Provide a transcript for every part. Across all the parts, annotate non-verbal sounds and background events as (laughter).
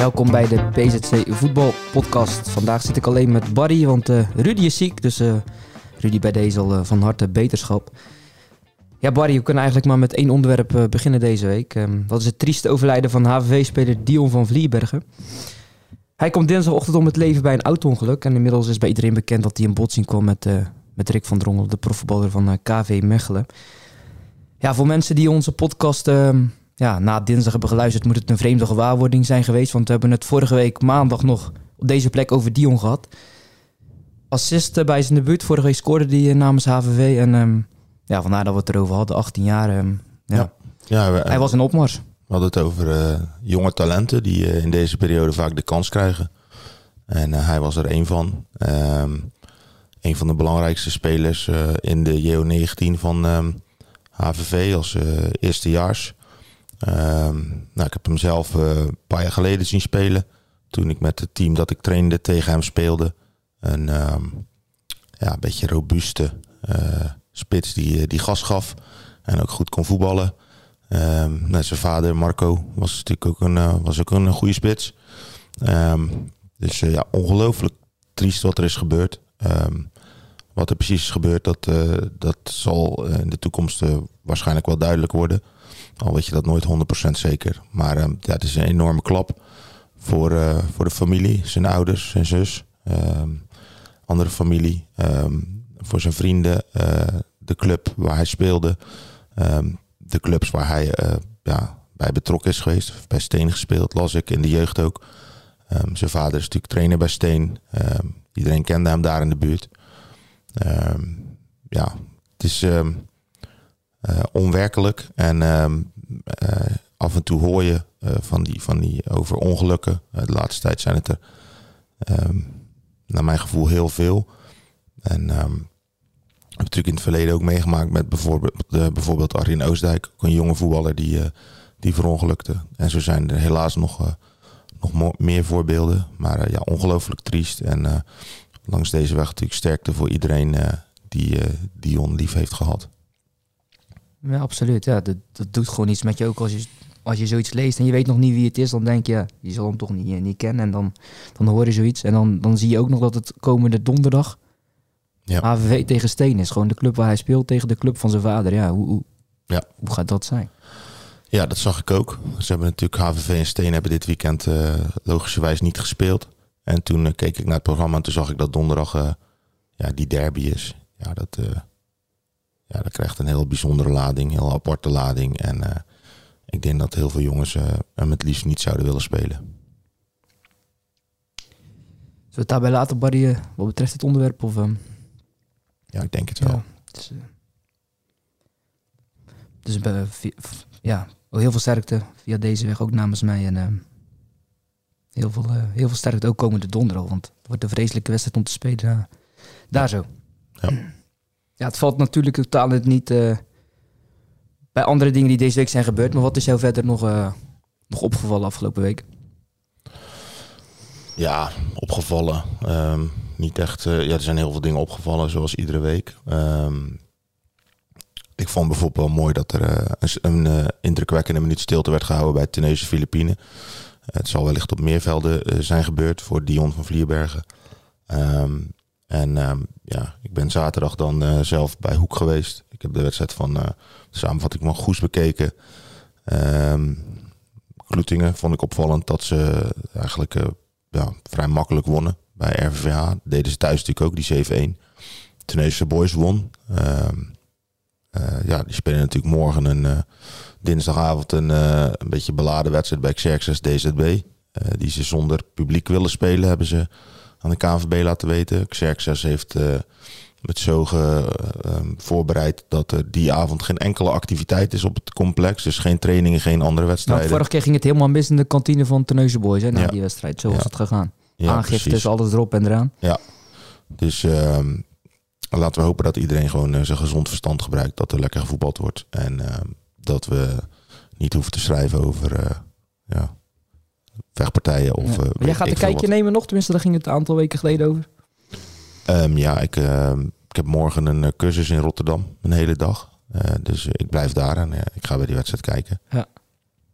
Welkom bij de PZC Voetbal Podcast. Vandaag zit ik alleen met Barry, want eh, Rudy is ziek. Dus eh, Rudy bij deze al eh, van harte beterschap. Ja, Barry, we kunnen eigenlijk maar met één onderwerp beginnen deze week. Ehm, dat is het trieste overlijden van HVV-speler Dion van Vlierbergen. Hij komt dinsdagochtend om het leven bij een auto-ongeluk. En inmiddels is bij iedereen bekend dat hij in botsing kwam met, met Rick van Drongel, de profvoetballer van KV Mechelen. Ja, voor mensen die onze podcast ehm, ja, na dinsdag hebben geluisterd, moet het een vreemde gewaarwording zijn geweest. Want we hebben het vorige week maandag nog op deze plek over Dion gehad. Assist eh, bij zijn debuut. Vorige week scoorde hij eh, namens HVV. En ehm, ja, vandaar dat we het erover hadden. 18 jaar. ehm, ja. Ja. Ja, we, Hij was een opmars. we hadden het over eh, jonge talenten die eh, in deze periode vaak de kans krijgen. En eh, hij was er één van. Ehm een van de belangrijkste spelers eh, in de JO19 van HVV als eh, eerstejaars. Ehm nou, ik heb hem zelf eh, een paar jaar geleden zien spelen. Toen ik met het team dat ik trainde tegen hem speelde. Een ehm, ja, beetje robuuste eh, spits die, eh, die gas gaf. En ook goed kon voetballen. Nou, zijn vader Marco was natuurlijk ook een, was ook een goede spits. Dus ja, ongelooflijk triest wat er is gebeurd. Wat er precies is gebeurd, dat, dat zal in de toekomst waarschijnlijk wel duidelijk worden. Al weet je dat nooit 100% zeker. Maar ehm, het is een enorme klap voor, eh, voor de familie, zijn ouders, zijn zus, ehm, andere familie, ehm, voor zijn vrienden, eh, de club waar hij speelde, de clubs waar hij eh, ja, bij betrokken is geweest. Bij Steen gespeeld, las ik in de jeugd ook. Zijn vader is natuurlijk trainer bij Steen. Iedereen kende hem daar in de buurt. Ja, het is onwerkelijk. En ehm, eh, af en toe hoor je eh, van, die, van die over ongelukken. Eh, de laatste tijd zijn het er, ehm, naar mijn gevoel, heel veel. En ehm, ik heb natuurlijk in het verleden ook meegemaakt met bijvoorbeeld, eh, bijvoorbeeld Arjen Oostdijk. Ook een jonge voetballer die, eh, die verongelukte. En zo zijn er helaas nog, eh, nog meer voorbeelden. Maar eh, ja, ongelooflijk triest. En eh, langs deze weg natuurlijk sterkte voor iedereen eh, die eh, Dion lief heeft gehad. Ja, absoluut. Ja, dat, dat doet gewoon iets met je. Ook als je, als je zoiets leest en je weet nog niet wie het is, dan denk je, ja, je zal hem toch niet, eh, niet kennen. En dan, dan hoor je zoiets. En dan, dan zie je ook nog dat het komende donderdag Ja. AVV tegen Steen is. Gewoon de club waar hij speelt tegen de club van zijn vader. Ja, hoe, hoe, Ja. hoe gaat dat zijn? Ja, dat zag ik ook. Ze hebben natuurlijk HVV en Steen hebben dit weekend eh, logischerwijs niet gespeeld. En toen eh, keek ik naar het programma en toen zag ik dat donderdag ja, die derby is. Ja, dat, ja, dat krijgt een heel bijzondere lading, heel aparte lading. En eh, ik denk dat heel veel jongens eh, hem het liefst niet zouden willen spelen. Zullen we het daarbij laten, Barry, eh, wat betreft het onderwerp? Of, ehm, Ja, ik denk het wel. Ja, dus v- ja, heel veel sterkte via deze weg ook namens mij. En ehm, heel, veel, heel veel sterkte ook komende donderdag. Want het wordt een vreselijke wedstrijd om te spelen. daar zo. Ja. Ja, het valt natuurlijk totaal niet eh, bij andere dingen die deze week zijn gebeurd. Maar wat is jou verder nog, eh, nog opgevallen afgelopen week? Ja, opgevallen. Ehm, niet echt. eh, ja, er zijn heel veel dingen opgevallen, zoals iedere week. Ehm, ik vond bijvoorbeeld wel mooi dat er een, een indrukwekkende minuut stilte werd gehouden bij Tunese Filipijnen. het zal wellicht op meer velden zijn gebeurd voor Dion van Vlierbergen. Ehm, en ehm, ja, ik ben zaterdag dan eh, zelf bij Hoek geweest. Ik heb de wedstrijd van eh, de samenvatting van Goes bekeken. Ehm Kloetingen vond ik opvallend dat ze eigenlijk eh, ja, vrij makkelijk wonnen bij RVVH. Deden ze thuis natuurlijk ook, die 7-1. Tunesische Boys won. Ehm, eh, ja, die spelen natuurlijk morgen een dinsdagavond een, een beetje beladen wedstrijd bij Xerxes DZB. Die ze zonder publiek willen spelen, hebben ze aan de KNVB laten weten. Xerxes heeft met zogen um, voorbereid dat er die avond geen enkele activiteit is op het complex. Dus geen trainingen, geen andere wedstrijden. Nou, vorige keer ging het helemaal mis in de kantine van Terneuze Boys, hè, na die wedstrijd. Zo was het gegaan. Ja, Aangiftes, alles erop en eraan. Ja, dus ehm, laten we hopen dat iedereen gewoon uh, zijn gezond verstand gebruikt. Dat er lekker gevoetbald wordt. En ehm, dat we niet hoeven te schrijven over ja, vechtpartijen. Of, ja. jij gaat een kijkje nemen nog? Tenminste, daar ging het een aantal weken geleden over. Um, ja, ik, uh, ik heb morgen een eh, cursus in Rotterdam, een hele dag. Uh, dus ik blijf daar en ik ga bij die wedstrijd kijken. Ja.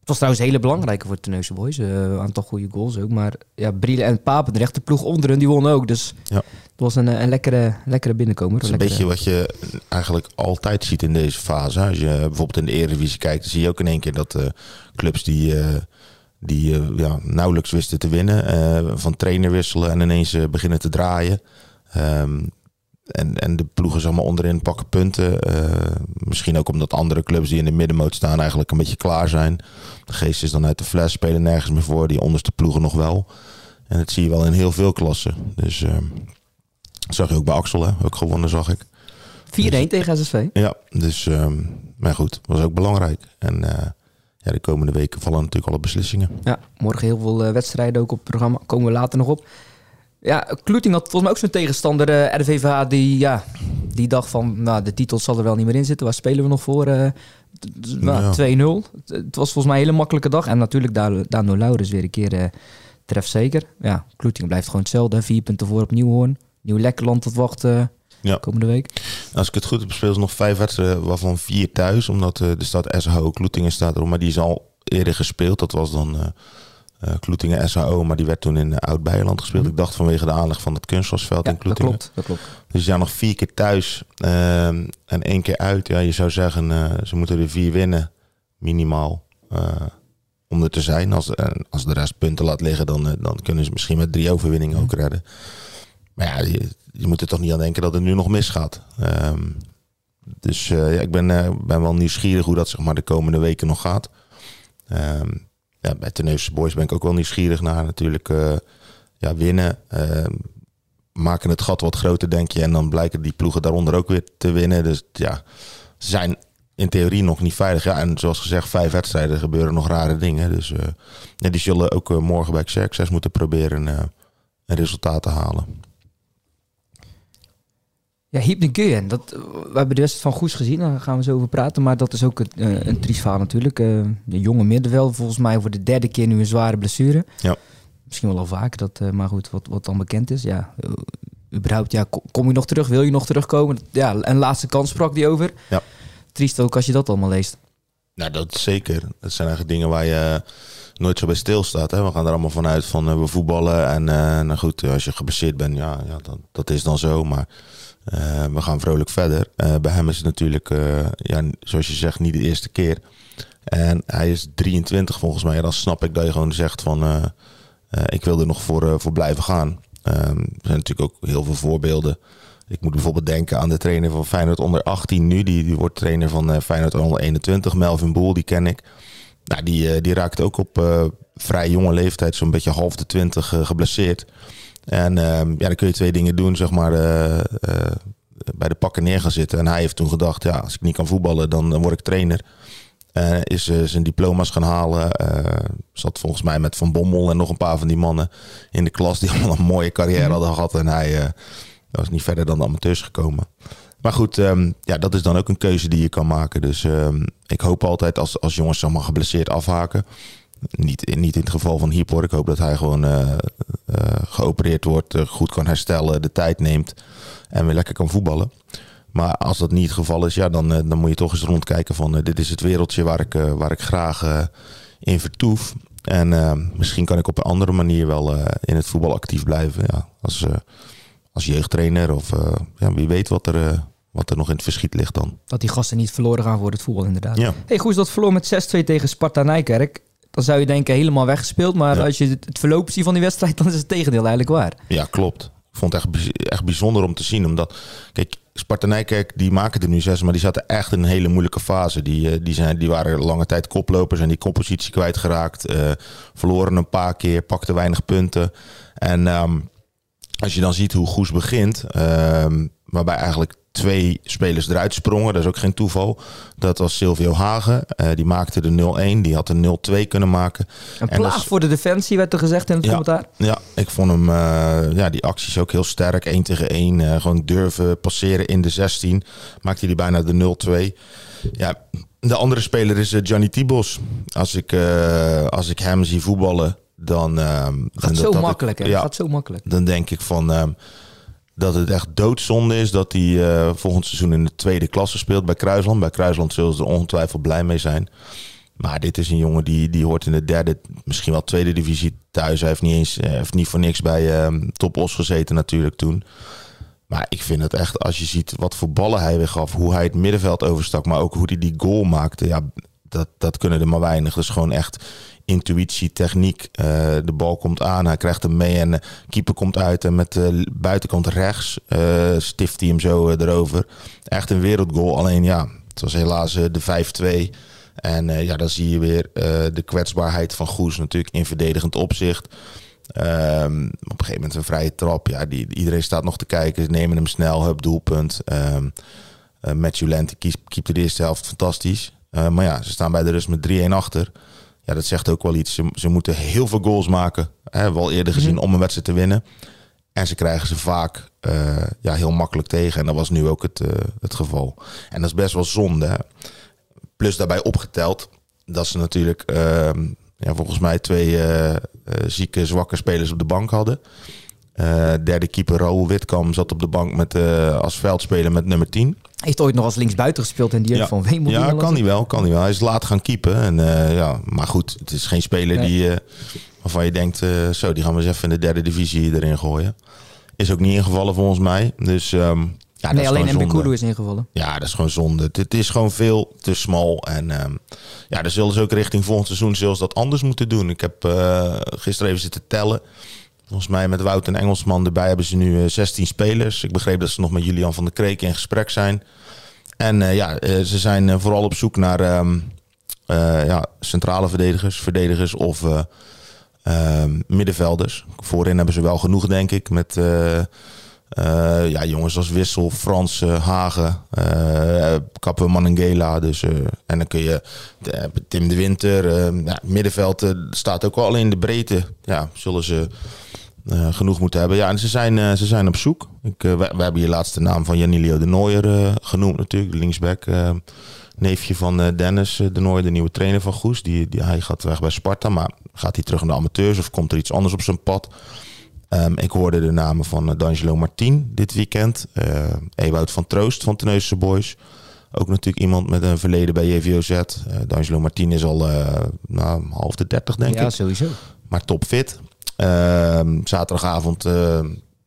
Het was trouwens een hele belangrijke voor de Tenneuze Boys. Een aantal goede goals ook. Maar ja, Brielen en Papen, de rechterploeg onder hun, die won ook. Dus ja. het was een, een lekkere, lekkere binnenkomer. Het is een beetje wat je eigenlijk altijd ziet in deze fase. Als je bijvoorbeeld in de Eredivisie kijkt, dan zie je ook in één keer dat clubs die die ja, nauwelijks wisten te winnen. van trainer wisselen en ineens beginnen te draaien. Ehm, en, en de ploegen zeg maar, onderin pakken punten. Misschien ook omdat andere clubs die in de middenmoot staan eigenlijk een beetje klaar zijn. De geest is dan uit de fles, spelen nergens meer voor. Die onderste ploegen nog wel. En dat zie je wel in heel veel klassen. Dus uh, zag je ook bij Axel, hè? ook gewonnen zag ik. 4-1 dus, tegen SSV. Ja, dus um, maar goed, was ook belangrijk. En uh, ja, de komende weken vallen natuurlijk alle beslissingen. Ja, morgen heel veel wedstrijden ook op het programma. Komen we later nog op. Ja, Kloeting had volgens mij ook zijn tegenstander, uh, eh, RVVH, die, ja, die dacht van, nou, de titel zal er wel niet meer in zitten. Waar spelen we nog voor? Uh, nou, 2-0. Het was volgens mij een hele makkelijke dag. En natuurlijk Dano Laurens weer een keer uh, treft zeker. Ja, Kloeting blijft gewoon hetzelfde. Vier punten voor op Nieuwhoorn. Nieuw Lekkerland tot wachten ja. komende week. Als ik het goed heb, spelen ze nog vijf wedstrijden, waarvan vier thuis. Omdat uh, er staat SHO, Kloetingen staat er, maar die is al eerder gespeeld. Dat was dan uh, Kloetingen SAO, maar die werd toen in Oud-Beijerland gespeeld. Mhm. Ik dacht vanwege de aanleg van het kunstgrasveld in Kloetingen. Dat klopt, dat klopt. Dus ja, nog vier keer thuis uh, en één keer uit. Ja, je zou zeggen, ze moeten er vier winnen, minimaal, om er te zijn. Als, als de rest punten laat liggen, dan, dan kunnen ze misschien met drie overwinningen ook redden. Maar ja, je, moet er toch niet aan denken dat het nu nog misgaat. Um, dus ja, ik ben, ben wel nieuwsgierig hoe dat zeg maar, de komende weken nog gaat. Um, ja, bij Teneuse Boys ben ik ook wel nieuwsgierig naar. Natuurlijk uh, ja, winnen. Uh, maken het gat wat groter, denk je. En dan blijken die ploegen daaronder ook weer te winnen. Dus ja, ze zijn in theorie nog niet veilig. Ja, en zoals gezegd, vijf wedstrijden gebeuren nog rare dingen. Dus die zullen ook morgen bij Xerxes moeten proberen een resultaat te halen. Ja, Hypnoguen. Dat, we hebben de wedstrijd van Goes gezien, daar gaan we zo over praten. Maar dat is ook een, uh, een triest verhaal natuurlijk. Uh, de jonge middenveld, volgens mij voor de derde keer nu een zware blessure. Ja. Misschien wel al vaak, dat, maar goed, wat, wat dan bekend is. Ja, überhaupt, ja, kom je nog terug? Wil je nog terugkomen? Ja, een laatste kans sprak die over. Ja. Triest ook als je dat allemaal leest. Nou, dat zeker. Dat zijn eigenlijk dingen waar je nooit zo bij stilstaat. Hè? We gaan er allemaal vanuit van we voetballen. En nou goed, als je geblesseerd bent, ja, ja dat, dat is dan zo. Maar uh, we gaan vrolijk verder. Uh, bij hem is het natuurlijk, uh, ja, zoals je zegt, niet de eerste keer. En hij is 23 volgens mij. dan snap ik dat je gewoon zegt van, ik wil er nog voor, voor blijven gaan. Um, er zijn natuurlijk ook heel veel voorbeelden. Ik moet bijvoorbeeld denken aan de trainer van Feyenoord onder 18 nu. Die, die wordt trainer van Feyenoord onder 21. Melvin Boel, die ken ik. Nou, die, die raakt ook op vrij jonge leeftijd, zo'n beetje half de 20, geblesseerd. En ehm, ja, dan kun je twee dingen doen, zeg maar, uh, bij de pakken neer gaan zitten. En hij heeft toen gedacht, ja, als ik niet kan voetballen, dan, dan word ik trainer. Is zijn diploma's gaan halen. zat volgens mij met Van Bommel en nog een paar van die mannen in de klas die (laughs) allemaal een mooie carrière hadden gehad. En hij was niet verder dan de amateurs gekomen. Maar goed, um, ja, dat is dan ook een keuze die je kan maken. Dus um, ik hoop altijd als, als jongens zeg maar, geblesseerd afhaken. Niet, niet in het geval van Hiepor. Ik hoop dat hij gewoon geopereerd wordt, uh, goed kan herstellen, de tijd neemt en weer lekker kan voetballen. Maar als dat niet het geval is, ja, dan, dan moet je toch eens rondkijken van dit is het wereldje waar ik, waar ik graag in vertoef. En misschien kan ik op een andere manier wel in het voetbal actief blijven. Ja, als, als jeugdtrainer of ja, wie weet wat er, wat er nog in het verschiet ligt dan. Dat die gasten niet verloren gaan voor het voetbal inderdaad. Ja. Hey, goed, dat verloor met 6-2 tegen Sparta Nijkerk dan zou je denken helemaal weggespeeld. Maar als je het verloop ziet van die wedstrijd, dan is het tegendeel eigenlijk waar. Ja, klopt. Ik vond het echt, echt bijzonder om te zien. Omdat, kijk, Sparta Nijkerk, die maken er nu zes, maar die zaten echt in een hele moeilijke fase. Die, eh, die, zijn, die waren lange tijd koplopers en die compositie kwijtgeraakt. Uh, verloren een paar keer, pakten weinig punten. En um, als je dan ziet hoe Goes begint, ehm, waarbij eigenlijk twee spelers eruit sprongen. Dat is ook geen toeval. Dat was Silvio Hagen. Uh, die maakte de 0-1. Die had de 0-2 kunnen maken. Een plaag voor de defensie werd er gezegd in het ja, commentaar. Ja, ik vond hem, uh, ja, die acties ook heel sterk. 1 tegen 1. Uh, gewoon durven passeren in de 16. Maakte hij bijna de 0-2. Ja, de andere speler is Johnny Tibos. Als ik, als ik hem zie voetballen, dan... gaat dan zo dat makkelijk, hè? Ja, gaat zo makkelijk. Dan denk ik van... dat het echt doodzonde is dat hij uh, volgend seizoen in de tweede klasse speelt bij Kruisland. Bij Kruisland zullen ze er ongetwijfeld blij mee zijn. Maar dit is een jongen die, die hoort in de derde, misschien wel tweede divisie thuis. Hij heeft niet eens heeft niet voor niks bij uh, Top gezeten natuurlijk toen. Maar ik vind het echt, als je ziet wat voor ballen hij weer gaf, hoe hij het middenveld overstak, maar ook hoe hij die goal maakte. Ja, dat, dat kunnen er maar weinig. Is gewoon echt intuïtie, techniek. Uh, de bal komt aan, hij krijgt hem mee en de keeper komt uit. En met de buitenkant rechts uh, stift hij hem zo uh, erover. Echt een wereldgoal. Alleen ja, het was helaas de 5-2. En ja, dan zie je weer de kwetsbaarheid van Goes natuurlijk in verdedigend opzicht. Um, op een gegeven moment een vrije trap. Ja, die, iedereen staat nog te kijken. Nemen hem snel, hup, doelpunt. Um, Matthew Lente keepte de eerste helft fantastisch. maar ja, ze staan bij de rust met 3-1 achter. Ja, dat zegt ook wel iets. Ze, ze moeten heel veel goals maken. Hè, hebben we al eerder gezien om een wedstrijd te winnen. En ze krijgen ze vaak uh, ja, heel makkelijk tegen. En dat was nu ook het, uh, het geval. En dat is best wel zonde. Hè. Plus daarbij opgeteld dat ze natuurlijk uh, ja, volgens mij twee uh, zieke, zwakke spelers op de bank hadden. derde keeper Raoul Witkam zat op de bank met, als veldspeler met nummer 10. Heeft ooit nog als linksbuiten gespeeld in die ja. van Wemel. Ja, kan hij wel, kan hij wel. Hij is laat gaan keepen. En, uh, ja, maar goed, het is geen speler Nee. die, uh, waarvan je denkt, uh, zo, die gaan we eens even in de derde divisie erin gooien. Is ook niet ingevallen volgens mij. Dus um, ja, nee, alleen. Mbekulu is ingevallen. Ja, dat is gewoon zonde. Het is gewoon veel te smal. En um, ja, dan zullen ze ook richting volgend seizoen zelfs dat anders moeten doen. Ik heb gisteren even zitten tellen. Volgens mij met Wout en Engelsman erbij hebben ze nu uh, 16 spelers. Ik begreep dat ze nog met Julian van der Kreek in gesprek zijn. En uh, ja, uh, ze zijn vooral op zoek naar um, ja, centrale verdedigers, verdedigers of ehm, middenvelders. Voorin hebben ze wel genoeg, denk ik, met ja, jongens als Wissel, Frans, Hagen, Kappen Manengela. Dus, en dan kun je Tim de Winter, ja, middenveld staat ook wel in de breedte. Ja, zullen ze... Uh, genoeg moeten hebben. Ja, en ze zijn, uh, ze zijn op zoek. Ik, uh, we, hebben hier laatst de naam van Janilio de Nooier genoemd natuurlijk. Linksback. neefje van Dennis de Nooier, de nieuwe trainer van Goes. Die, die, hij gaat weg bij Sparta. Maar gaat hij terug naar de amateurs of komt er iets anders op zijn pad? Um, ik hoorde de namen van D'Angelo Martin dit weekend. Ewout van Troost van Teneusse Boys. Ook natuurlijk iemand met een verleden bij JVOZ. D'Angelo Martin is al nou, half de dertig denk ja, ik. Ja, sowieso. Maar topfit. Uh, zaterdagavond uh,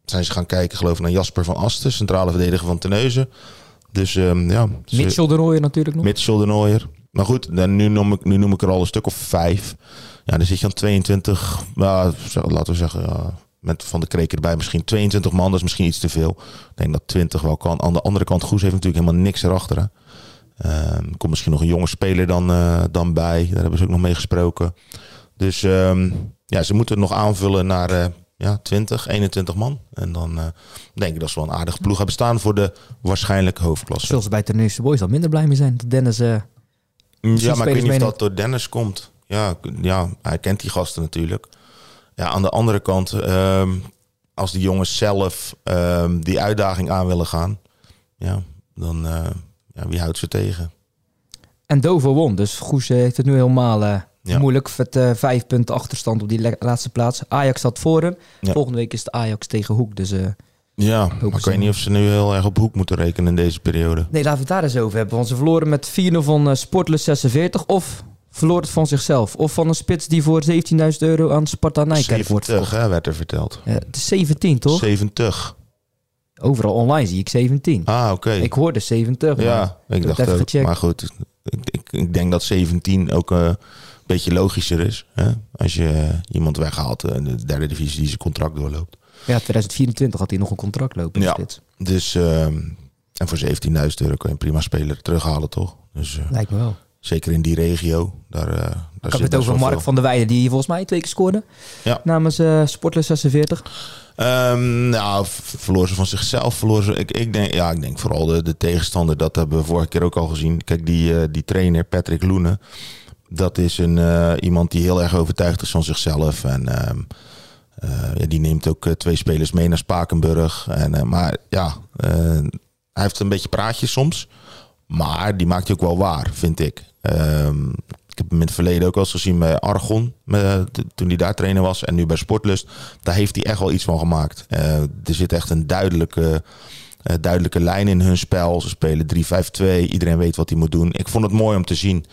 zijn ze gaan kijken, geloof ik, naar Jasper van Asten, centrale verdediger van Teneuzen. Dus um, ja. Mitchell de Nooier natuurlijk nog. Mitchell de Nooier. Maar goed, dan, nu, noem ik, nu noem ik er al een stuk of vijf. Ja, dan zit je aan 22, nou, laten we zeggen, ja, met Van de Kreek erbij misschien 22 man. Dat is misschien iets te veel. Ik denk dat 20 wel kan. Aan de andere kant, Goes heeft natuurlijk helemaal niks erachter. Uh, komt misschien nog een jonge speler dan, uh, dan bij. Daar hebben ze ook nog mee gesproken. Dus um, ja, ze moeten het nog aanvullen naar uh, ja, 20, 21 man. En dan uh, denk ik dat ze wel een aardige ploeg hebben staan voor de waarschijnlijk hoofdklasse. Zullen ze bij Terneuzen Boys dan minder blij mee zijn dat Dennis... Ja, maar ik weet niet of dat door Dennis komt. Ja, ja, hij kent die gasten natuurlijk. Ja, aan de andere kant, um, als die jongens zelf um, die uitdaging aan willen gaan... Ja, dan uh, ja, wie houdt ze tegen? En Dover won, dus Goes heeft het nu helemaal... Uh, ja. Moeilijk, met uh, vijf punten achterstand op die laatste plaats. Ajax staat voor hem. Ja. Volgende week is het Ajax tegen Hoek. Dus, ja, maar ik weet niet of ze nu heel erg op Hoek moeten rekenen in deze periode. Nee, laten we het daar eens over hebben. Want ze verloren met 4-0 van uh, Sportless 46. Of verloor het van zichzelf. Of van een spits die voor 17.000 euro aan Sparta Nijkerk wordt verkocht. hè, werd er verteld. Ja, het is 17, toch? 70. Overal online zie ik 17. Ah, oké. Okay. Ik hoorde 70. Ja, ik dacht ook. Gecheckt. Maar goed, ik, ik, ik, denk dat 17 ook uh, beetje logischer is. Hè? Als je uh, iemand weghaalt in de derde divisie die zijn contract doorloopt. Ja, 2024 had hij nog een contract lopen. Ja, dus uh, en voor 17.000 euro kan je een prima speler terughalen, toch? Dus, Lijkt me wel. Zeker in die regio. Daar, uh, daar ik heb het over Mark van der Weijden, die volgens mij twee keer scoorde. Ja. Namens uh, Sportless 46. Um, nou, verloor ze van zichzelf. Verloor ze, ik, ik, denk, ja, ik denk vooral de, de tegenstander. Dat hebben we vorige keer ook al gezien. Kijk, die, uh, die trainer, Patrick Loenen. Dat is een, uh, iemand die heel erg overtuigd is van zichzelf. En ja, die neemt ook twee spelers mee naar Spakenburg. En, maar ja, hij heeft een beetje praatjes soms. Maar die maakt hij ook wel waar, vind ik. Um, ik heb hem in het verleden ook wel eens gezien bij Argon, toen hij daar trainer was. En nu bij Sportlust. Daar heeft hij echt wel iets van gemaakt. Uh, er zit echt een duidelijke, uh, duidelijke lijn in hun spel. Ze spelen 3-5-2. Iedereen weet wat hij moet doen. Ik vond het mooi om te zien.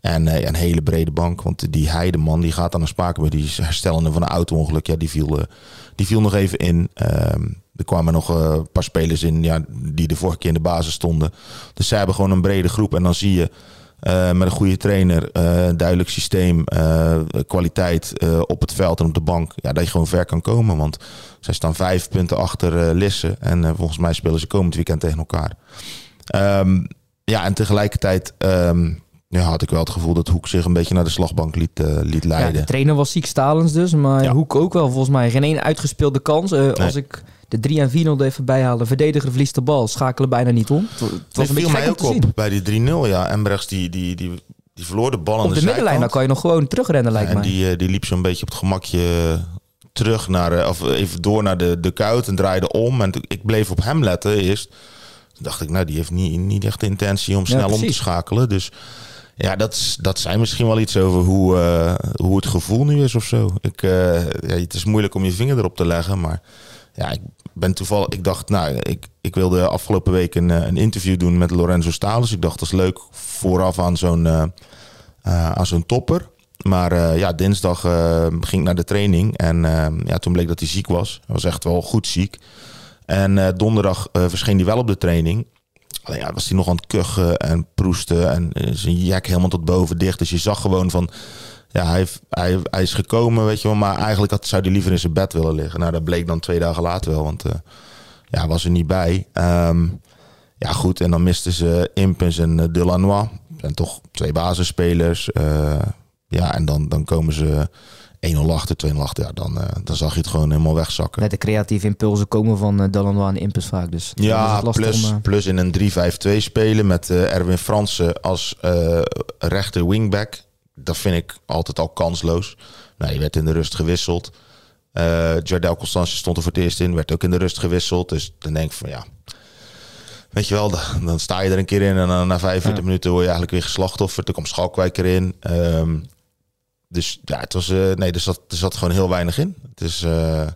En een hele brede bank. Want die Heideman die gaat aan een Spakenburg. Die is herstellende van een auto-ongeluk. Ja, die viel, die viel nog even in. Um, er kwamen nog een paar spelers in ja, die de vorige keer in de basis stonden. Dus zij hebben gewoon een brede groep. En dan zie je uh, met een goede trainer, uh, duidelijk systeem, uh, kwaliteit op het veld en op de bank. Ja, dat je gewoon ver kan komen. Want zij staan vijf punten achter Lisse. En volgens mij spelen ze komend weekend tegen elkaar. Um, ja, en tegelijkertijd um, ja, had ik wel het gevoel dat Hoek zich een beetje naar de slagbank liet, liet leiden. Ja, de trainer was ziek Stalens dus. Maar ja. Hoek ook wel volgens mij. Geen één uitgespeelde kans. Nee. Als ik de 3 en 4-0 even bijhalen. Verdediger verliest de bal, schakelen bijna niet om. Het, het was een viel mij ook op zien. bij die 3-0. Ja, Embrechts die, die, die, die verloor de bal aan op de, de middenlijn. Dan kan je nog gewoon terugrennen, lijkt ja, mij. En die, die liep zo'n beetje op het gemakje terug naar, of even door naar de, de kuit en draaide om. En ik bleef op hem letten eerst. Toen dacht ik, nou, die heeft niet, niet echt de intentie om snel ja, om te schakelen. Dus ja, dat, dat zijn misschien wel iets over hoe, uh, hoe het gevoel nu is of zo. Ik, uh, ja, het is moeilijk om je vinger erop te leggen, maar ja, ik ben toevallig. Ik dacht, nou, ik, ik wilde afgelopen week een, een interview doen met Lorenzo Stalens. Ik dacht, dat is leuk vooraf aan zo'n uh, uh, aan topper. Maar ja, dinsdag ging ik naar de training en ja, toen bleek dat hij ziek was. Hij was echt wel goed ziek. En donderdag verscheen hij wel op de training. Alleen ja, was hij nog aan het kuchen en proesten en zijn jek helemaal tot boven dicht. Dus je zag gewoon van, ja, hij, hij, hij is gekomen, weet je wel. Maar eigenlijk had, zou hij liever in zijn bed willen liggen. Nou, dat bleek dan twee dagen later wel, want uh, ja, was er niet bij. Um, ja, goed, en dan misten ze Impens en uh, Delanois. En toch twee basisspelers. Uh, ja, en dan, dan komen ze 1-0 achter, 2-0 achter. Ja, dan, dan zag je het gewoon helemaal wegzakken. Met de creatieve impulsen komen van uh, Delanois en Impens vaak. Dus ja, plus, om, plus in een 3-5-2 spelen met Erwin Fransen als rechter wingback dat vind ik altijd al kansloos. Nou, je werd in de rust gewisseld. Uh, Jardel Constance stond er voor het eerst in, werd ook in de rust gewisseld. Dus dan denk ik van ja, weet je wel, dan, dan sta je er een keer in en dan na 45 ja. minuten word je eigenlijk weer geslachtofferd. Er komt Schalkwijk erin. Um, dus ja, het was, uh, nee, er zat, er zat gewoon heel weinig in. Het is uh,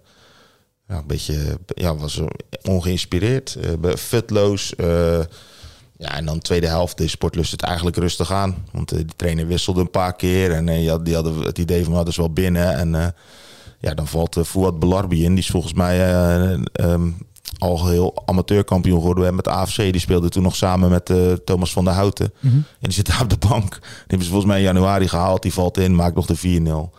ja, een beetje, ja, was ongeïnspireerd, futloos. Ja, en dan tweede helft is Sportlust het eigenlijk rustig aan. Want uh, die trainer wisselde een paar keer. En uh, die hadden het idee van, nou, dat is wel binnen. En uh, ja, dan valt uh, Fouad Belarbi in. Die is volgens mij um, al heel amateurkampioen geworden met de AFC. Die speelde toen nog samen met Thomas van der Houten. Mm -hmm. En die zit daar op de bank. Die hebben ze volgens mij in januari gehaald. Die valt in, maakt nog de 4-0. Ja,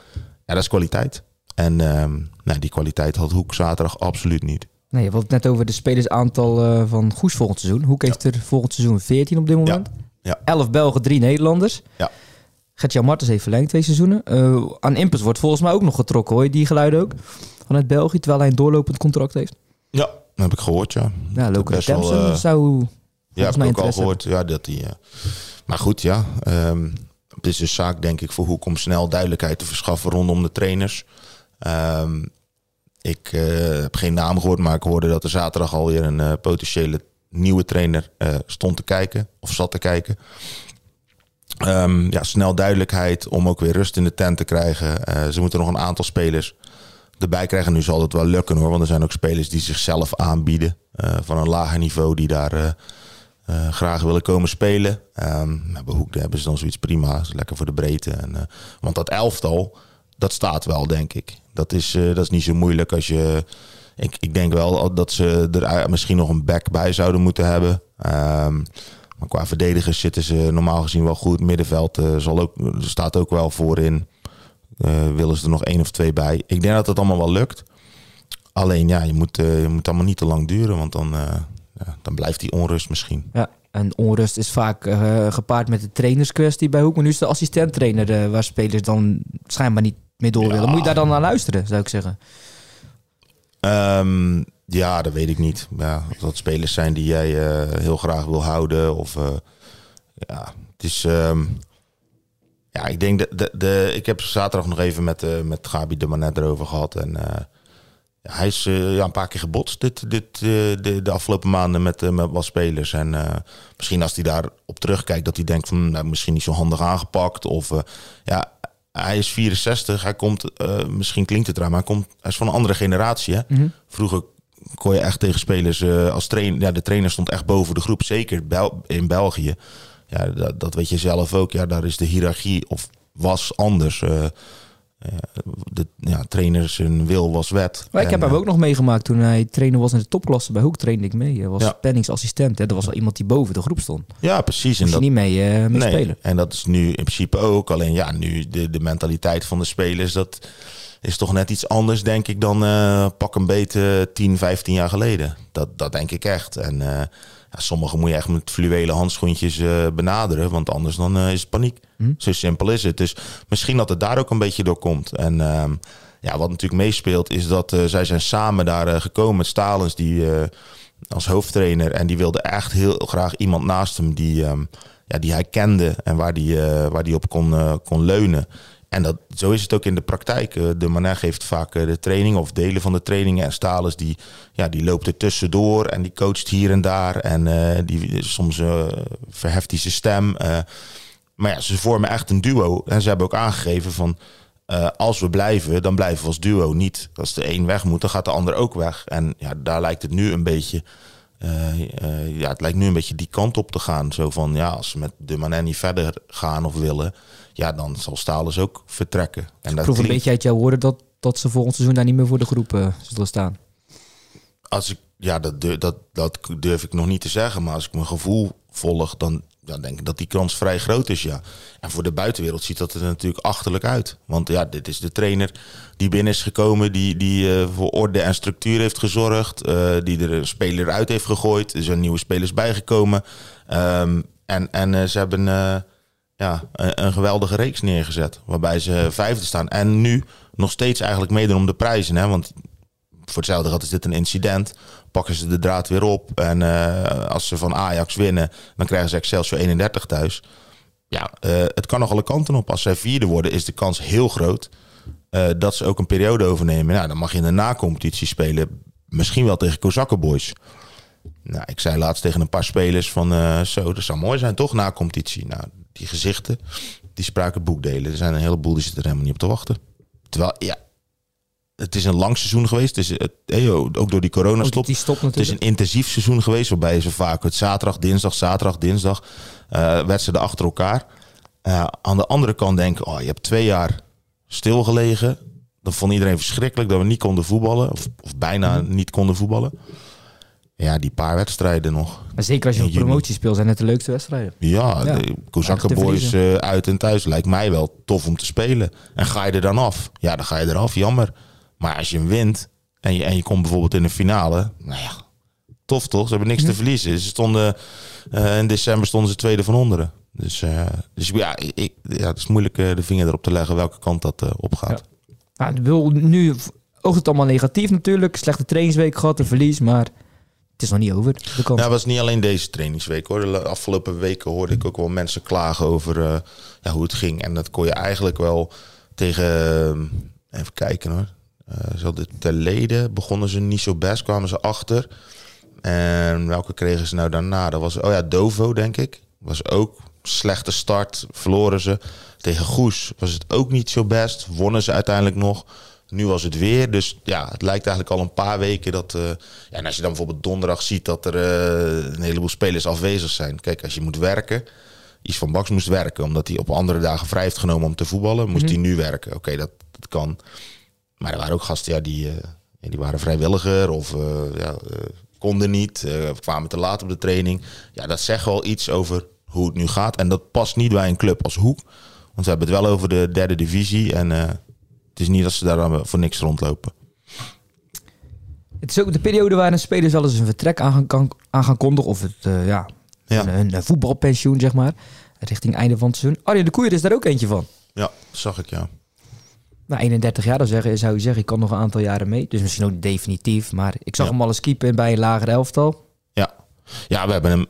dat is kwaliteit. En um, nou, die kwaliteit had Hoek zaterdag absoluut niet. Nee, je had het net over de spelersaantal uh, van Goes volgend seizoen. Hoek heeft er volgend seizoen 14 op dit moment. Ja. ja. 11 Belgen, 3 Nederlanders. Ja. Gert-Jan Martens heeft verlengd twee seizoenen. Uh, aan Impus wordt volgens mij ook nog getrokken, hoor je die geluiden ook? Vanuit België, terwijl hij een doorlopend contract heeft. Ja, dat heb ik gehoord, ja. Ja, Tempson uh, zou Ja, heb ik ook al gehoord. Ja, dat die, uh, maar goed, ja. Um, het is een zaak, denk ik, voor Hoek om snel duidelijkheid te verschaffen rondom de trainers. Um, ik uh, heb geen naam gehoord, maar ik hoorde dat er zaterdag alweer een uh, potentiële nieuwe trainer uh, stond te kijken of zat te kijken. Um, ja, snel duidelijkheid om ook weer rust in de tent te krijgen. ze moeten nog een aantal spelers erbij krijgen. Nu zal het wel lukken hoor, want er zijn ook spelers die zichzelf aanbieden van een lager niveau die daar graag willen komen spelen. Um, hebben ze dan zoiets prima, dat lekker voor de breedte. En, want dat elftal, dat staat wel denk ik. Dat is, uh, dat is niet zo moeilijk als je. Ik, ik denk wel dat ze er misschien nog een back bij zouden moeten hebben. Um, maar qua verdedigers zitten ze normaal gezien wel goed. Middenveld uh, zal ook, staat ook wel voorin. Uh, willen ze er nog één of twee bij. Ik denk dat het allemaal wel lukt. Alleen ja, je moet, je moet allemaal niet te lang duren. Want dan, ja, dan blijft die onrust misschien. Ja, En onrust is vaak gepaard met de trainerskwestie bij Hoek. Maar nu is de assistent-trainer waar spelers dan schijnbaar niet mee door willen. Moet je daar dan naar luisteren, zou ik zeggen? Um, ja, dat weet ik niet. Ja, dat spelers zijn die jij uh, heel graag wil houden. Of ja, het is. Um, ja, ik denk dat de, de, ik heb zaterdag nog even met, uh, met Gabi de Manet erover gehad. En hij is ja, een paar keer gebotst dit, dit, de, de afgelopen maanden met, met wat spelers. En misschien als hij daar op terugkijkt, dat hij denkt van nou, misschien niet zo handig aangepakt. Of ja, hij is 64. Hij komt, misschien klinkt het raar, maar hij, komt, hij is van een andere generatie. Hè? Mm -hmm. Vroeger kon je echt tegen spelers als trainer. Ja, de trainer stond echt boven de groep, zeker in België ja, dat, dat, weet je zelf ook. Ja, daar is de hiërarchie of was anders. Uh, de ja, trainer zijn wil was wet. Maar ik heb hem ook nog meegemaakt toen hij trainer was in de topklasse. Bij Hoek trainde ik mee. Hij was ja. planningsassistent. Hè. Er was wel iemand die boven de groep stond. Ja, precies. en dat, niet mee, uh, mee nee, spelen. En dat is nu in principe ook. Alleen ja, nu de, de mentaliteit van de spelers... dat is toch net iets anders, denk ik, dan uh, pak een beet 10, 15 jaar geleden. Dat, dat denk ik echt. En ja, sommige moet je echt met fluwelen handschoentjes uh, benaderen, want anders dan uh, is het paniek. Hm? Zo simpel is het. Dus misschien dat het daar ook een beetje door komt. En uh, ja, wat natuurlijk meespeelt is dat uh, zij zijn samen daar gekomen met Stalens die als hoofdtrainer en die wilde echt heel graag iemand naast hem die, um, ja, die hij kende en waar die, waar die op kon, kon leunen. En dat, zo is het ook in de praktijk. Eh, de Manet geeft vaak eh, de training of delen van de trainingen. En Stalens die, ja, die loopt er tussendoor en die coacht hier en daar. En uh, die, soms uh, verheft hij zijn stem. maar ja, ze vormen echt een duo. En ze hebben ook aangegeven van... als we blijven, dan blijven we als duo. Niet als de een weg moet, dan gaat de ander ook weg. En ja, daar lijkt het nu een beetje... ja, het lijkt nu een beetje die kant op te gaan. Zo van, ja, als we met de Manet niet verder gaan of willen ja, dan zal Stalens ook vertrekken. En dat proef een beetje uit jouw woorden dat, dat ze volgend seizoen daar niet meer voor de groep uh, zullen staan. Als ik, ja, dat, dat, dat durf ik nog niet te zeggen. Maar als ik mijn gevoel volg, dan ja, denk ik dat die kans vrij groot is, ja. En voor de buitenwereld ziet dat er natuurlijk achterlijk uit. Want ja, dit is de trainer die binnen is gekomen, die, die uh, voor orde en structuur heeft gezorgd. Uh, die er een speler uit heeft gegooid. Er zijn nieuwe spelers bijgekomen. Um, en en ze hebben ja, een, een, geweldige reeks neergezet. Waarbij ze vijfde staan. En nu nog steeds eigenlijk meedoen om de prijzen. Hè? Want voor hetzelfde geld is dit een incident. Pakken ze de draad weer op. En uh, als ze van Ajax winnen, dan krijgen ze Excelsior 31 thuis. Ja, uh, het kan nog alle kanten op. Als zij vierde worden, is de kans heel groot uh, dat ze ook een periode overnemen. Nou, dan mag je in de na-competitie spelen. Misschien wel tegen Kozakkenboys. Nou, ik zei laatst tegen een paar spelers van zo, dat zou mooi zijn toch na competitie. Nou, die gezichten, die spraken boekdelen. Er zijn een heleboel die zitten er helemaal niet op te wachten. Terwijl, ja, het is een lang seizoen geweest. Het is, het, ook door die coronastop. Die stop het is een intensief seizoen geweest. Waarbij ze vaak het zaterdag, dinsdag, zaterdag, dinsdag. Uh, wedstrijden achter elkaar. Uh, aan de andere kant denken, oh, je hebt twee jaar stilgelegen. Dan vond iedereen verschrikkelijk dat we niet konden voetballen. Of, of bijna mhm. niet konden voetballen. Ja, die paar wedstrijden nog. Maar zeker als je een promotie speelt, zijn het de leukste wedstrijden. Ja, ja. de Kozakkenboys uh, uit en thuis lijkt mij wel tof om te spelen. En ga je er dan af? Ja, dan ga je eraf, jammer. Maar als je hem wint en je, en je komt bijvoorbeeld in de finale, nou ja, tof toch? Ze hebben niks te verliezen. Ze stonden, uh, in december stonden ze tweede van onderen. Dus, uh, dus ja, ik, ja, het is moeilijk de vinger erop te leggen welke kant dat op gaat. Ja. wil nu oogt het allemaal negatief natuurlijk. Slechte trainingsweek gehad, een verlies, maar het is nog niet over. De. Ja, was niet alleen deze trainingsweek hoor. De afgelopen weken hoorde ik ook wel mensen klagen over uh, ja, hoe het ging. En dat kon je eigenlijk wel tegen. Uh, even kijken hoor. Uh, zo de leden begonnen ze niet zo best, kwamen ze achter. En welke kregen ze nou daarna? Dat was, oh ja, Dovo, denk ik. Was ook slechte start. Verloren ze. Tegen Goes was het ook niet zo best. Wonnen ze uiteindelijk nog. Nu was het weer. Dus ja, het lijkt eigenlijk al een paar weken dat. Uh, ja, en als je dan bijvoorbeeld donderdag ziet dat er uh, een heleboel spelers afwezig zijn. Kijk, als je moet werken. Iets van Baks moest werken, omdat hij op andere dagen vrij heeft genomen om te voetballen. Moest hij mhm. nu werken. Oké, dat, dat kan. Maar er waren ook gasten ja, die, uh, die waren vrijwilliger of ja, konden niet. kwamen te laat op de training. Ja, dat zegt wel iets over hoe het nu gaat. En dat past niet bij een club als Hoek. Want we hebben het wel over de derde divisie. En het is niet dat ze daar voor niks rondlopen. Het is ook de periode waarin spelers wel eens een vertrek aan gaan, aan gaan kondigen. Of het, uh, ja, Ja. Een, een, voetbalpensioen, zeg maar. Richting einde van het seizoen. Arjen de Koeier is daar ook eentje van. Ja, zag ik, ja. Nou, 31 jaar, dan zeggen, zou je zeggen, ik kan nog een aantal jaren mee. Dus misschien ook definitief. Maar ik zag hem al eens keeper bij een lager elftal. Ja. ja, we hebben hem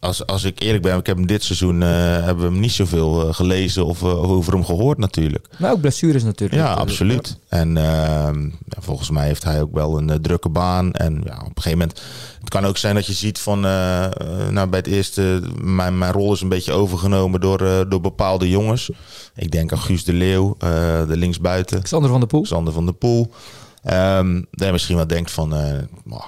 als, als ik eerlijk ben, ik heb hem dit seizoen uh, hebben we hem niet zoveel uh, gelezen of uh, over hem gehoord natuurlijk. Maar ook blessures natuurlijk. Ja, absoluut. En ehm, ja, volgens mij heeft hij ook wel een drukke baan. En ja, op een gegeven moment, het kan ook zijn dat je ziet van, nou bij het eerste, mijn, mijn rol is een beetje overgenomen door, door bepaalde jongens. Ik denk aan Guus de Leeuw, de linksbuiten. Xander van der Poel. Xander van der Poel. Um, dat je misschien wel denkt van, uh,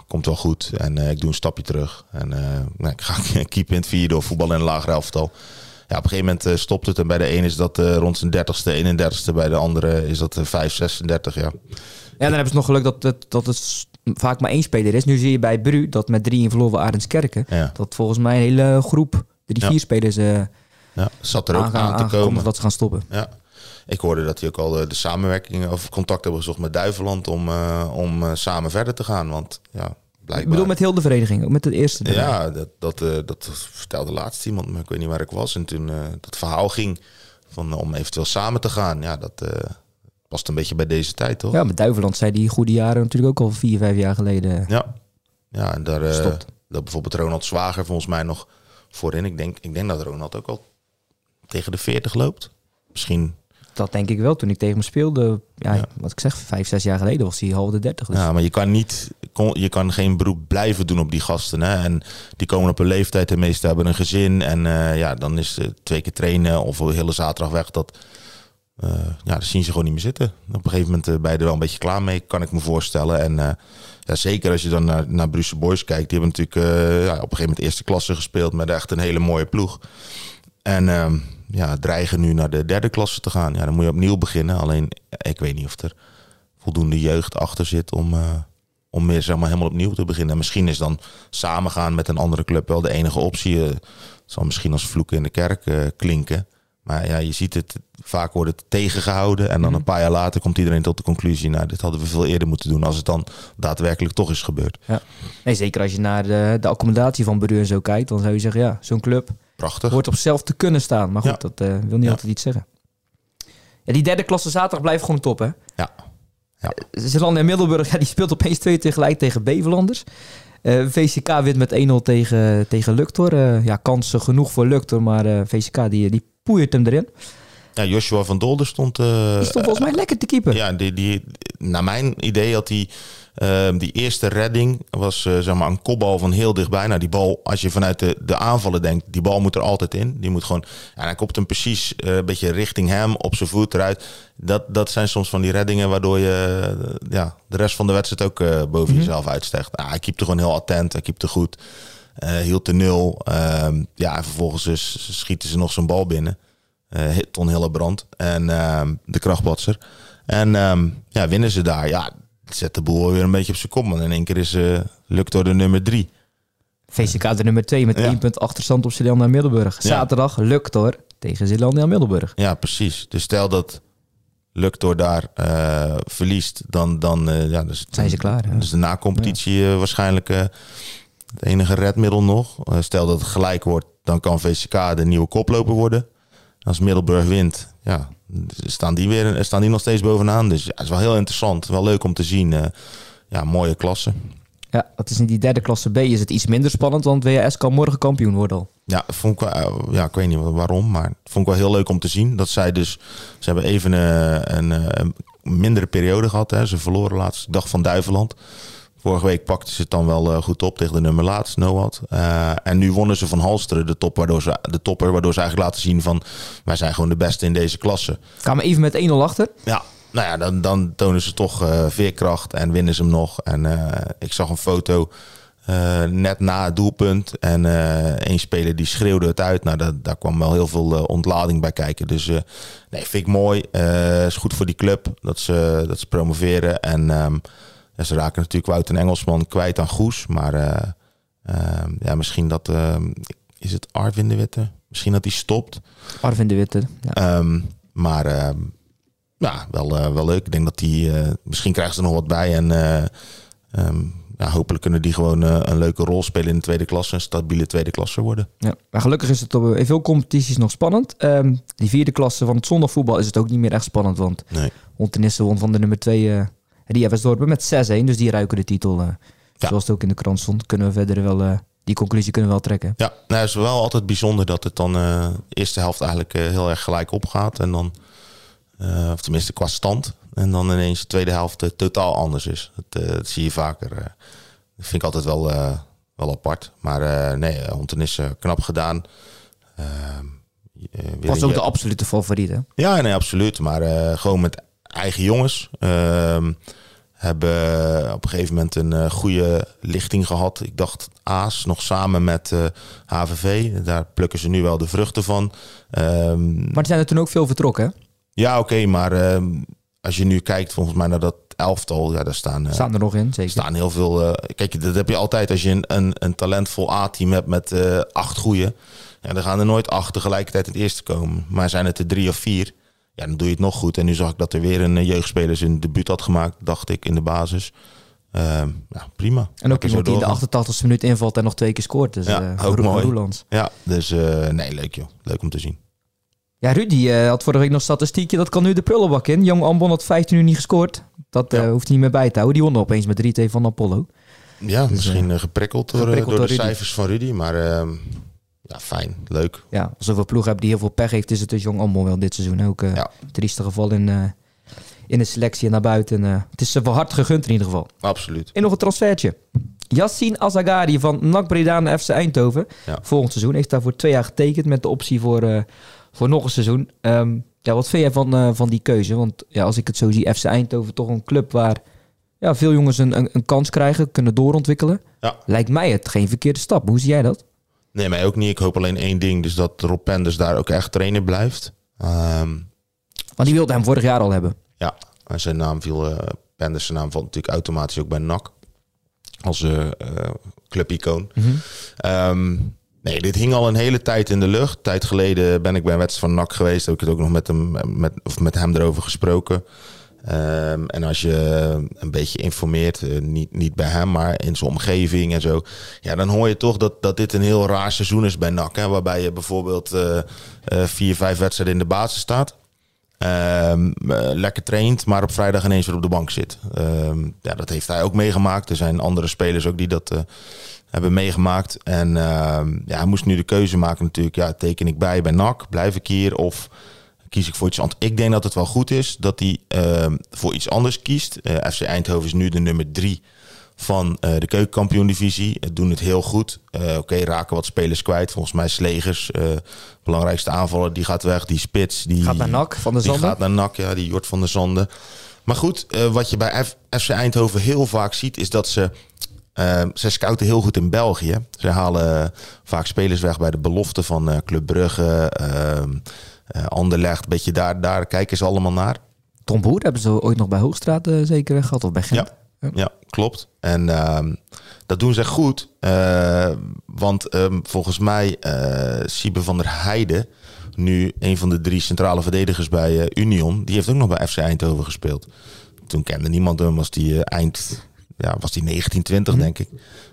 komt wel goed. En uh, ik doe een stapje terug. En uh, nou, ik ga (laughs) keep in het vierde of voetballen in een lager elftal. Ja, op een gegeven moment stopt het. En bij de ene is dat rond zijn 30ste, 31ste. Bij de andere is dat 5, 36, ja. Ja, dan hebben ze nog geluk dat het, dat het vaak maar één speler is. Nu zie je bij Bru dat met drie in verloren Arendskerken. Ja. Dat volgens mij een hele groep, drie, vier spelers... ja, zat er ook aan, aan te komen. Dat ze gaan stoppen. Ja. Ik hoorde dat hij ook al de, de samenwerking of contact hebben gezocht met Duiveland om, uh, om uh, samen verder te gaan. Want ja, blijkbaar. Ik bedoel met heel de vereniging, ook met het eerste. Ja, dat, dat, uh, dat vertelde laatst iemand, maar ik weet niet waar ik was. En toen dat verhaal ging van, om eventueel samen te gaan. Ja, dat past een beetje bij deze tijd, toch? Ja, met Duiveland zei die goede jaren natuurlijk ook al vier, vijf jaar geleden. Ja, ja en daar dat bijvoorbeeld Ronald Zwager volgens mij nog voorin. Ik denk, ik denk dat Ronald ook al tegen de 40 loopt. Misschien dat denk ik wel. Toen ik tegen hem speelde, ja, wat ik zeg, vijf, zes jaar geleden was hij half de dertig. Dus. Ja, maar je kan niet, je kan geen beroep blijven doen op die gasten. Hè? En die komen op een leeftijd, de meeste hebben een gezin. En uh, ja, dan is uh, twee keer trainen of een hele zaterdag weg. Dat, uh, ja, dat zien ze gewoon niet meer zitten. Op een gegeven moment ben je er wel een beetje klaar mee, kan ik me voorstellen. En ja, zeker als je dan naar, naar Brussel Boys kijkt. Die hebben natuurlijk ja, op een gegeven moment eerste klasse gespeeld met echt een hele mooie ploeg. En ehm, ja, dreigen nu naar de derde klasse te gaan. Ja, dan moet je opnieuw beginnen. Alleen, ik weet niet of er voldoende jeugd achter zit om, uh, om meer zeg maar, helemaal opnieuw te beginnen. En misschien is dan samengaan met een andere club wel de enige optie. Uh, zal misschien als vloeken in de kerk uh, klinken. Maar ja, je ziet het, vaak wordt het tegengehouden. En dan mhm. een paar jaar later komt iedereen tot de conclusie... nou, dit hadden we veel eerder moeten doen... als het dan daadwerkelijk toch is gebeurd. Ja. Nee, zeker als je naar de, de accommodatie van Beru en zo kijkt... dan zou je zeggen, ja, zo'n club Prachtig. Hoort op zelf te kunnen staan. Maar goed, dat uh, wil niet altijd iets zeggen. Ja, die derde klasse zaterdag blijft gewoon top, hè? Ja. ja. Eh, Zeeland en Middelburg, ja, die speelt opeens twee tegelijk tegen Bevelanders. Uh, eh, VCK wint met 1-0 tegen, tegen Luctor. Uh, ja, kansen genoeg voor Luctor, maar uh, VCK die, die poeiert hem erin. Ja, Joshua van Dolder stond... die stond volgens mij lekker te keeper. Ja, die, die, naar mijn idee had hij... Ehm, die eerste redding was uh, zeg maar een kopbal van heel dichtbij. Nou, die bal, als je vanuit de, de aanvallen denkt, die bal moet er altijd in. Die moet gewoon. En hij kopt hem precies uh, een beetje richting hem, op zijn voet eruit. Dat, dat zijn soms van die reddingen waardoor je uh, ja, de rest van de wedstrijd ook boven mm -hmm. jezelf uitstegt. Nou, hij keepte gewoon heel attent, hij keepte goed. hield de nul. Ehm, ja, en vervolgens dus schieten ze nog zijn bal binnen. Ton Hillebrand en ehm, de krachtbatser. En ja, winnen ze daar. Ja, zet de boel weer een beetje op zijn kop. Maar in één keer is uh, door de nummer drie. VCK de nummer twee met één punt achterstand op Zeeland Middelburg. Zaterdag lukt door tegen Zeeland Middelburg. Ja, precies. Dus stel dat door daar uh, verliest, dan, dan uh, ja, dus, zijn ze klaar. Dus de na-competitie ja. waarschijnlijk het enige redmiddel nog. stel dat het gelijk wordt, dan kan VCK de nieuwe koploper worden. Als Middelburg wint, ja, staan die, weer, staan die nog steeds bovenaan. Dus ja, het is wel heel interessant. Wel leuk om te zien. Uh, ja, mooie klasse. Ja, dat is in die derde klasse B is het iets minder spannend, want WS kan morgen kampioen worden al. Ja, vond ik wel, eh, ja, ik weet niet waarom, maar vond ik wel heel leuk om te zien. Dat zij dus, ze hebben even een, een, mindere periode gehad. Hè. Ze verloren laatst dag van Duiveland. Vorige week pakten ze het dan wel uh, goed op tegen de nummer laatst, Noat. Uh, en nu wonnen ze van Halsteren de, top, waardoor ze, de topper, waardoor ze eigenlijk laten zien van... wij zijn gewoon de beste in deze klasse. Kwamen even met 1-0 achter. Ja, nou ja, dan, dan tonen ze toch uh, veerkracht en winnen ze hem nog. En ik zag een foto net na het doelpunt. En één speler die schreeuwde het uit. Nou, dat, daar kwam wel heel veel ontlading bij kijken. Dus nee, vind ik mooi. is goed voor die club dat ze, dat ze promoveren. En... Um, ze raken natuurlijk Wout Engelsman kwijt aan Goes. Maar uh, uh, ja, misschien dat... Uh, is het Arvin de Witte? Misschien dat hij stopt. Arvin de Witte, ja. Um, maar ehm, ja, wel, wel leuk. Ik denk dat hij... misschien krijgen ze er nog wat bij. En um, hopelijk kunnen die gewoon een leuke rol spelen in de tweede klasse. Een stabiele tweede klasse worden. Ja, maar gelukkig is het op in veel competities nog spannend. Ehm, die vierde klasse van het zondagvoetbal is het ook niet meer echt spannend. Want nee. Ontenissen won van de nummer 2 uh, die Eversdorpen met 6-1. Dus die ruiken de titel. Uh, ja. Zoals het ook in de krant stond, kunnen we verder wel... Uh, die conclusie kunnen we wel trekken. Ja, nou, het is wel altijd bijzonder dat het dan de eerste helft eigenlijk heel erg gelijk opgaat. En dan, of tenminste qua stand. En dan ineens de tweede helft totaal anders is. Dat, dat, zie je vaker. dat vind ik altijd wel, wel apart. Maar nee, Honten is knap gedaan. Ehm, Was ook de absolute favoriet, hè? Ja, nee, absoluut. Maar gewoon met eigen jongens. Uh, hebben op een gegeven moment een uh, goede lichting gehad. Ik dacht Aas nog samen met uh, eh, HVV. Daar plukken ze nu wel de vruchten van. Um, maar er zijn er toen ook veel vertrokken? Ja, oké. maar uh, als je nu kijkt volgens mij naar dat elftal, ja, daar staan, uh, staan er nog in. Zeker. staan heel veel. kijk, dat heb je altijd als je een, een, een talentvol A-team hebt met acht goede. Ja, dan gaan er nooit acht tegelijkertijd het eerste komen. Maar zijn het er drie of vier? Ja, dan doe je het nog goed. En nu zag ik dat er weer een eh, jeugdspeler zijn debuut had gemaakt, dacht ik, in de basis. Uh, ja, prima. En ook iemand die in de 88 e minuut invalt en nog twee keer scoort. Dus, ja, uh, ook mooi. Roelands. Ja, dus uh, nee, leuk joh. Leuk om te zien. Ja, Rudy had vorige week nog statistiekje. Dat kan nu de prullenbak in. Jong Ambon had 15 uur niet gescoord. Dat ja. hoeft hij niet meer bij te houden. Die won opeens met 3-2 van Apollo. Ja, dus, misschien geprikkeld door, geprikkeld door, de cijfers van Rudy. Maar ehm, ja, fijn, leuk. Ja, als we ploeg hebben die heel veel pech heeft, is het dus Jong allemaal wel dit seizoen ook. Uh, ja. Trieste geval in, uh, in de selectie en naar buiten. Uh, het is ze van hard gegund in ieder geval. Absoluut. En nog een transfertje. Yassine Azagari van NAC Breda naar FC Eindhoven. Ja. Volgend seizoen heeft daarvoor twee jaar getekend met de optie voor, voor nog een seizoen. Um, ja, wat vind jij van, van die keuze? Want ja, als ik het zo zie, FC Eindhoven toch een club waar ja, veel jongens een, een, een kans krijgen, kunnen doorontwikkelen. Ja. Lijkt mij het geen verkeerde stap. Hoe zie jij dat? Nee, mij ook niet. Ik hoop alleen één ding. Dus dat Rob Penders daar ook echt trainer blijft. Um, Want die wilde hem vorig jaar al hebben. Ja, en zijn naam viel... Uh, Penders zijn naam valt natuurlijk automatisch ook bij NAC. Als uh, clubicoon. Mm -hmm. nee, dit hing al een hele tijd in de lucht. Een tijd geleden ben ik bij een wedstrijd van NAC geweest. Heb ik het ook nog met hem, met, of met hem erover gesproken. Um, en als je een beetje informeert, uh, niet, niet bij hem, maar in zijn omgeving en zo. Ja, dan hoor je toch dat, dat dit een heel raar seizoen is bij NAC. Hè, waarbij je bijvoorbeeld uh, uh, vier, vijf wedstrijden in de basis staat. Um, lekker traint, maar op vrijdag ineens weer op de bank zit. Um, ja, dat heeft hij ook meegemaakt. Er zijn andere spelers ook die dat hebben meegemaakt. En ja, hij moest nu de keuze maken natuurlijk. Ja, teken ik bij bij NAC? Blijf ik hier? Of kies ik voor iets anders. Ik denk dat het wel goed is dat hij uh, voor iets anders kiest. Uh, eh, FC Eindhoven is nu de nummer drie van uh, de keukenkampioen-divisie. Het doen het heel goed. Uh, Oké, raken wat spelers kwijt. Volgens mij Slegers, belangrijkste aanvaller, die gaat weg. Die spits, die gaat naar NAC van de Zanden. Die gaat naar NAC, ja, die Jort van de Zanden. Maar goed, wat je bij F FC Eindhoven heel vaak ziet, is dat ze uh, ze scouten heel goed in België. Ze halen vaak spelers weg bij de belofte van uh, Club Brugge, uh, uh, Anderlecht, beetje daar, daar kijken ze allemaal naar. Tom Boer hebben ze ooit nog bij Hoogstraat uh, zeker gehad of bij Gent? Ja, ja. klopt. En uh, dat doen ze goed. Uh, want um, volgens mij uh, Siebe van der Heijden, nu een van de drie centrale verdedigers bij Union, die heeft ook nog bij FC Eindhoven gespeeld. Toen kende niemand hem, was die eind, ja, was die 1920 mm. denk ik.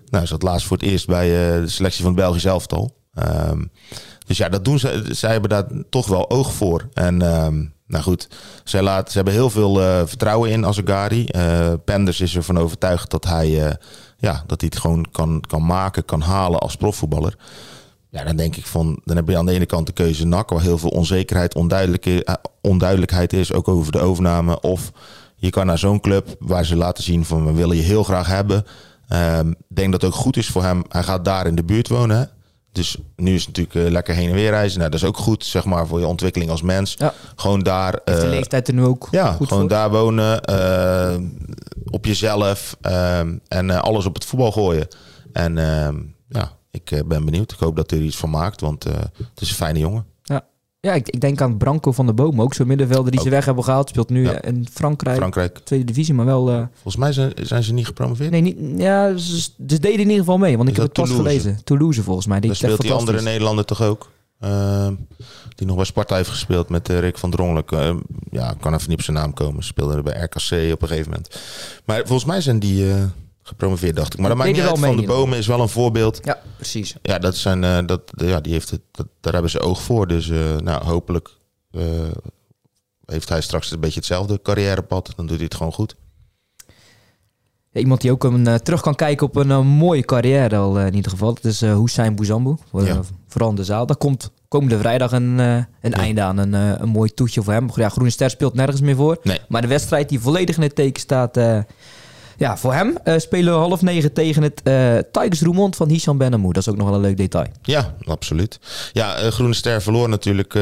Nou, zat laatst voor het eerst bij de selectie van het Belgisch elftal. Um, dus ja, dat doen ze. Zij hebben daar toch wel oog voor. En uh, nou goed, zij laat, ze hebben heel veel uh, vertrouwen in Azagari. Uh, Penders is ervan overtuigd dat hij, uh, ja, dat hij het gewoon kan, kan maken, kan halen als profvoetballer. Ja, dan denk ik van, dan heb je aan de ene kant de keuze NAC, waar heel veel onzekerheid, onduidelijkheid is, ook over de overname. Of je kan naar zo'n club waar ze laten zien van, we willen je heel graag hebben. Ehm, ik denk dat het ook goed is voor hem. Hij gaat daar in de buurt wonen. Dus nu is het natuurlijk uh, lekker heen en weer reizen. Nou, dat is ook goed, zeg maar, voor je ontwikkeling als mens. Ja. Gewoon daar... Uh, de leeftijd er nu ook Ja, gewoon daar wonen, uh, op jezelf en alles op het voetbal gooien. En ja, ik ben benieuwd. Ik hoop dat hij er iets van maakt, want het is een fijne jongen. Ja, ik, ik, denk aan Branco van der Boom, ook zo'n middenvelder die ze weg hebben gehaald. Speelt nu in Frankrijk, Frankrijk, tweede divisie, maar wel... Uh... Volgens mij zijn, zijn ze niet gepromoveerd. Nee, niet, ja, ze, ze deden in ieder geval mee, want ik heb het pas gelezen. Toulouse volgens mij. Die speelt die andere Nederlander toch ook? Uh, die nog bij Sparta heeft gespeeld met uh, Rick van Drongelijk. Uh, ja, kan even niet op zijn naam komen. Speelde er bij RKC op een gegeven moment. Maar volgens mij zijn die gepromoveerd, dacht ik. Maar dat maakt niet uit. Van de Bomen is wel een voorbeeld. Ja, precies. Ja, dat zijn, uh, dat, ja die heeft het, dat, daar hebben ze oog voor. Dus uh, nou, hopelijk uh, heeft hij straks een beetje hetzelfde carrièrepad. Dan doet hij het gewoon goed. Ja, iemand die ook een, terug kan kijken op een mooie carrière al in ieder geval. Dat is uh, Hussein Bouzambou. Ja. Vooral in de zaal. Daar komt komende vrijdag een, een ja. einde aan. Een, een mooi toetje voor hem. Ja, Groene Ster speelt nergens meer voor. Nee. Maar de wedstrijd die volledig in het teken staat ja, voor hem uh, spelen we half negen tegen het uh, Tigers Roermond van Hisham Benamou. Dat is ook nog wel een leuk detail. Ja, absoluut. Ja, uh, Groene Ster verloor natuurlijk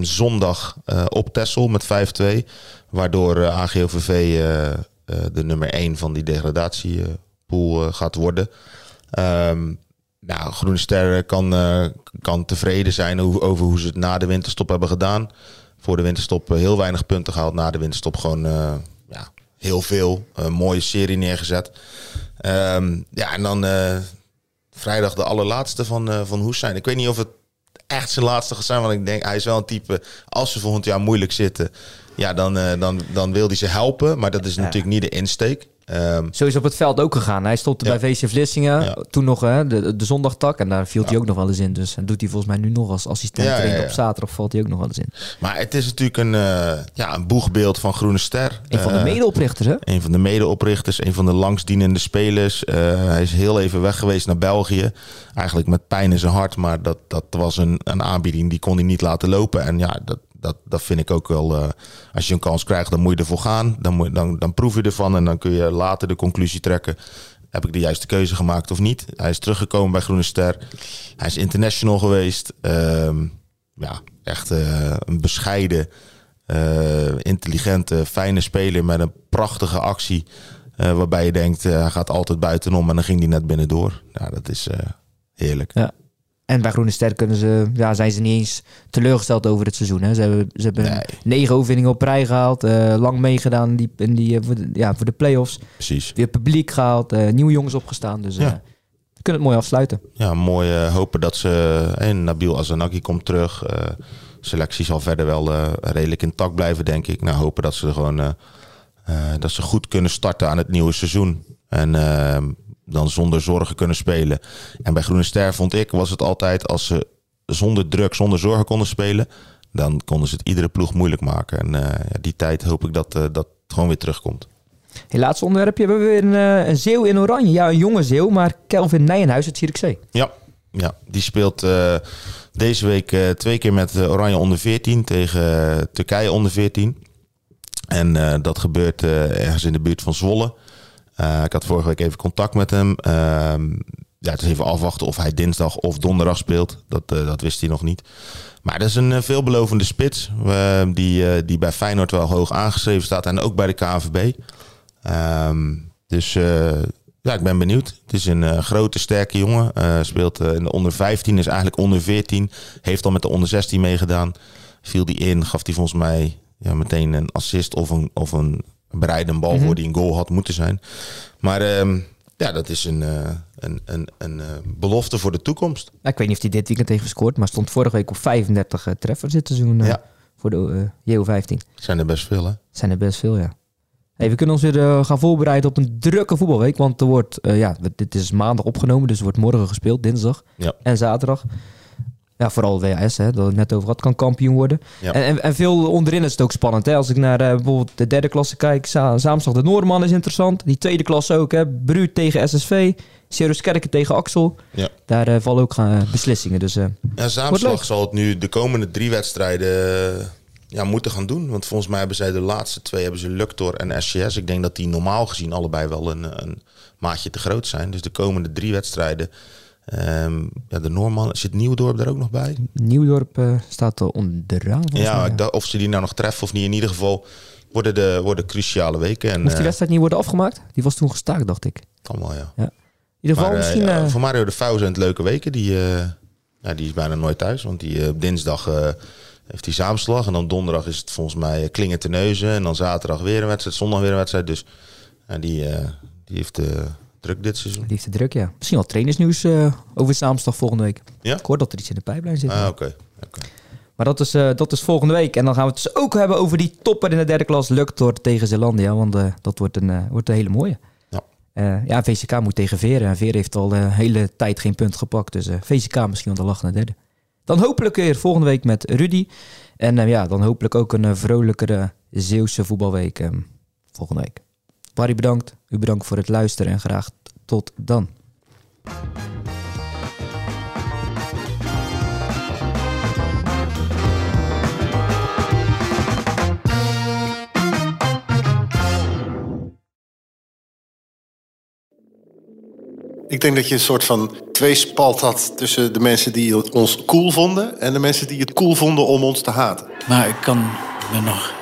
zondag op Tessel met 5-2. Waardoor AGOVV de nummer 1 van die degradatiepool gaat worden. Um, nou, Groene Ster kan, kan tevreden zijn over hoe ze het na de winterstop hebben gedaan. Voor de winterstop heel weinig punten gehaald. Na de winterstop gewoon heel veel. Een mooie serie neergezet. Um, ja, en dan uh, vrijdag de allerlaatste van, uh, van Hoesijn. Ik weet niet of het echt zijn laatste gaat zijn. Want ik denk, hij is wel een type... Als ze volgend jaar moeilijk zitten... Ja, dan, uh, dan, dan wil hij ze helpen. Maar dat is ja. natuurlijk niet de insteek. Um, Zo is op het veld ook gegaan. Hij ja. bij VC Vlissingen, ja. toen nog hè, de, de zondagtak. En daar viel hij ook nog wel eens in. Dus en doet hij volgens mij nu nog als assistent ja, Op zaterdag valt hij ook nog wel eens in. Maar het is natuurlijk een, uh, ja, een boegbeeld van Groene Ster. Een van de uh, medeoprichters, hè? Een van de medeoprichters, een van de langstdienende spelers. Uh, hij is heel even weg geweest naar België. Eigenlijk met pijn in zijn hart. Maar dat, dat was een, een aanbieding die kon hij niet laten lopen. En ja, dat, dat, dat vind ik ook wel. Uh, als je een kans krijgt, dan moet je ervoor gaan. Dan, moet, dan, dan proef je ervan en dan kun je later de conclusie trekken. Heb ik de juiste keuze gemaakt of niet? Hij is teruggekomen bij Groene Ster. Hij is international geweest. Uh, ja, echt uh, een bescheiden, uh, intelligente, fijne speler met een prachtige actie. waarbij je denkt, hij gaat altijd buitenom en dan ging hij net binnendoor. Ja, dat is heerlijk. Ja. En bij Groene Ster kunnen ze, ja, zijn ze niet eens teleurgesteld over het seizoen. Hè. Ze hebben, ze hebben nee. negen overwinningen op rij gehaald. Uh, lang meegedaan in die, in die, uh, voor de, ja, voor de play-offs. Precies. Weer publiek gehaald. Uh, nieuwe jongens opgestaan. Dus ja. we kunnen het mooi afsluiten. Ja, mooi hopen dat ze... En Nabil Azanaki komt terug. selectie zal verder wel redelijk intact blijven, denk ik. Nou, hopen dat ze gewoon... dat ze goed kunnen starten aan het nieuwe seizoen. En dan zonder zorgen kunnen spelen. En bij Groene Ster vond ik, was het altijd als ze zonder druk, zonder zorgen konden spelen, dan konden ze het iedere ploeg moeilijk maken. En uh, die tijd hoop ik dat uh, dat gewoon weer terugkomt. Hey, laatste onderwerpje hebben we weer een, uh, een zeeuw in oranje. Ja, een jonge zeeuw, maar Kelvin Nijenhuis uit Zierikzee. Ja, ja, die speelt deze week twee keer met Oranje onder 14 tegen Turkije onder 14. En dat gebeurt ergens in de buurt van Zwolle. Uh, ik had vorige week even contact met hem. Uh, ja, het is even afwachten of hij dinsdag of donderdag speelt. Dat, uh, dat wist hij nog niet. Maar dat is een eh, veelbelovende spits. die, die bij Feyenoord wel hoog aangeschreven staat. En ook bij de KNVB. Ehm, dus ja, ik ben benieuwd. Het is een grote, sterke jongen. speelt in de onder 15, is eigenlijk onder 14. Heeft al met de onder 16 meegedaan. Viel die in, gaf hij volgens mij ja, meteen een assist of een, of een bereiden bal voor die een goal had moeten zijn. Maar uh, ja, dat is een, uh, een, een, een uh, belofte voor de toekomst. ik weet niet of hij dit weekend heeft gescoord, maar stond vorige week op 35 uh, treffers dit seizoen ja. voor de JO15. Zijn er best veel, hè? Zijn er best veel, ja. Hey, we kunnen ons weer gaan voorbereiden op een drukke voetbalweek. Want er wordt, ja, dit is maandag opgenomen, dus er wordt morgen gespeeld, dinsdag ja. en zaterdag. Ja, vooral WAS, hè, dat het net over had, kan kampioen worden. Ja. En, en, en, veel onderin is het ook spannend. Hè. Als ik naar uh, bijvoorbeeld de derde klasse kijk, Zaamstag de Noorman is interessant. Die tweede klasse ook, hè. Bruut tegen SSV, Sirius Kerken tegen Axel. Ja. Daar uh, vallen ook uh, beslissingen. Dus, ja, Zaamstag zal het nu de komende drie wedstrijden ja, moeten gaan doen. Want volgens mij hebben zij de laatste twee, hebben ze Luctor en SCS. Ik denk dat die normaal gezien allebei wel een, een maatje te groot zijn. Dus de komende drie wedstrijden Um, ja, de Noorman, zit Nieuwdorp daar ook nog bij? Nieuwdorp uh, staat er onderaan. Ja, dacht, of ze die nou nog treffen of niet. In ieder geval worden de worden cruciale weken. En, Moest die uh, wedstrijd niet worden afgemaakt? Die was toen gestaakt, dacht ik. Wel, ja. ja. In ieder geval maar, misschien... Voor Mario de Fouw zijn het leuke weken. Die, ja, die is bijna nooit thuis. Want die dinsdag heeft hij samenslag. En dan donderdag is het volgens mij klingen te neuzen. En dan zaterdag weer een wedstrijd. Zondag weer een wedstrijd. Dus die, die heeft druk dit seizoen. Liefde druk, ja. Misschien al trainersnieuws uh, over Saamstag volgende week. Ja? Ik hoor dat er iets in de pijplijn zit. Ah, oké. Okay. Maar dat is, uh, dat is volgende week. En dan gaan we het dus ook hebben over die topper in de derde klas. Luctor tegen Zeelandia. Want uh, dat wordt een, wordt een hele mooie. Ja. Ja, VCK moet tegen Veren. En Veren heeft al een hele tijd geen punt gepakt. Dus VCK misschien wel de lach naar derde. Dan hopelijk weer volgende week met Rudy. En ja, dan hopelijk ook een vrolijkere Zeeuwse voetbalweek ehm, volgende week. Barry bedankt. U bedankt voor het luisteren en graag tot dan. Ik denk dat je een soort van tweespalt had tussen de mensen die ons cool vonden en de mensen die het cool vonden om ons te haten. Maar ik kan me nog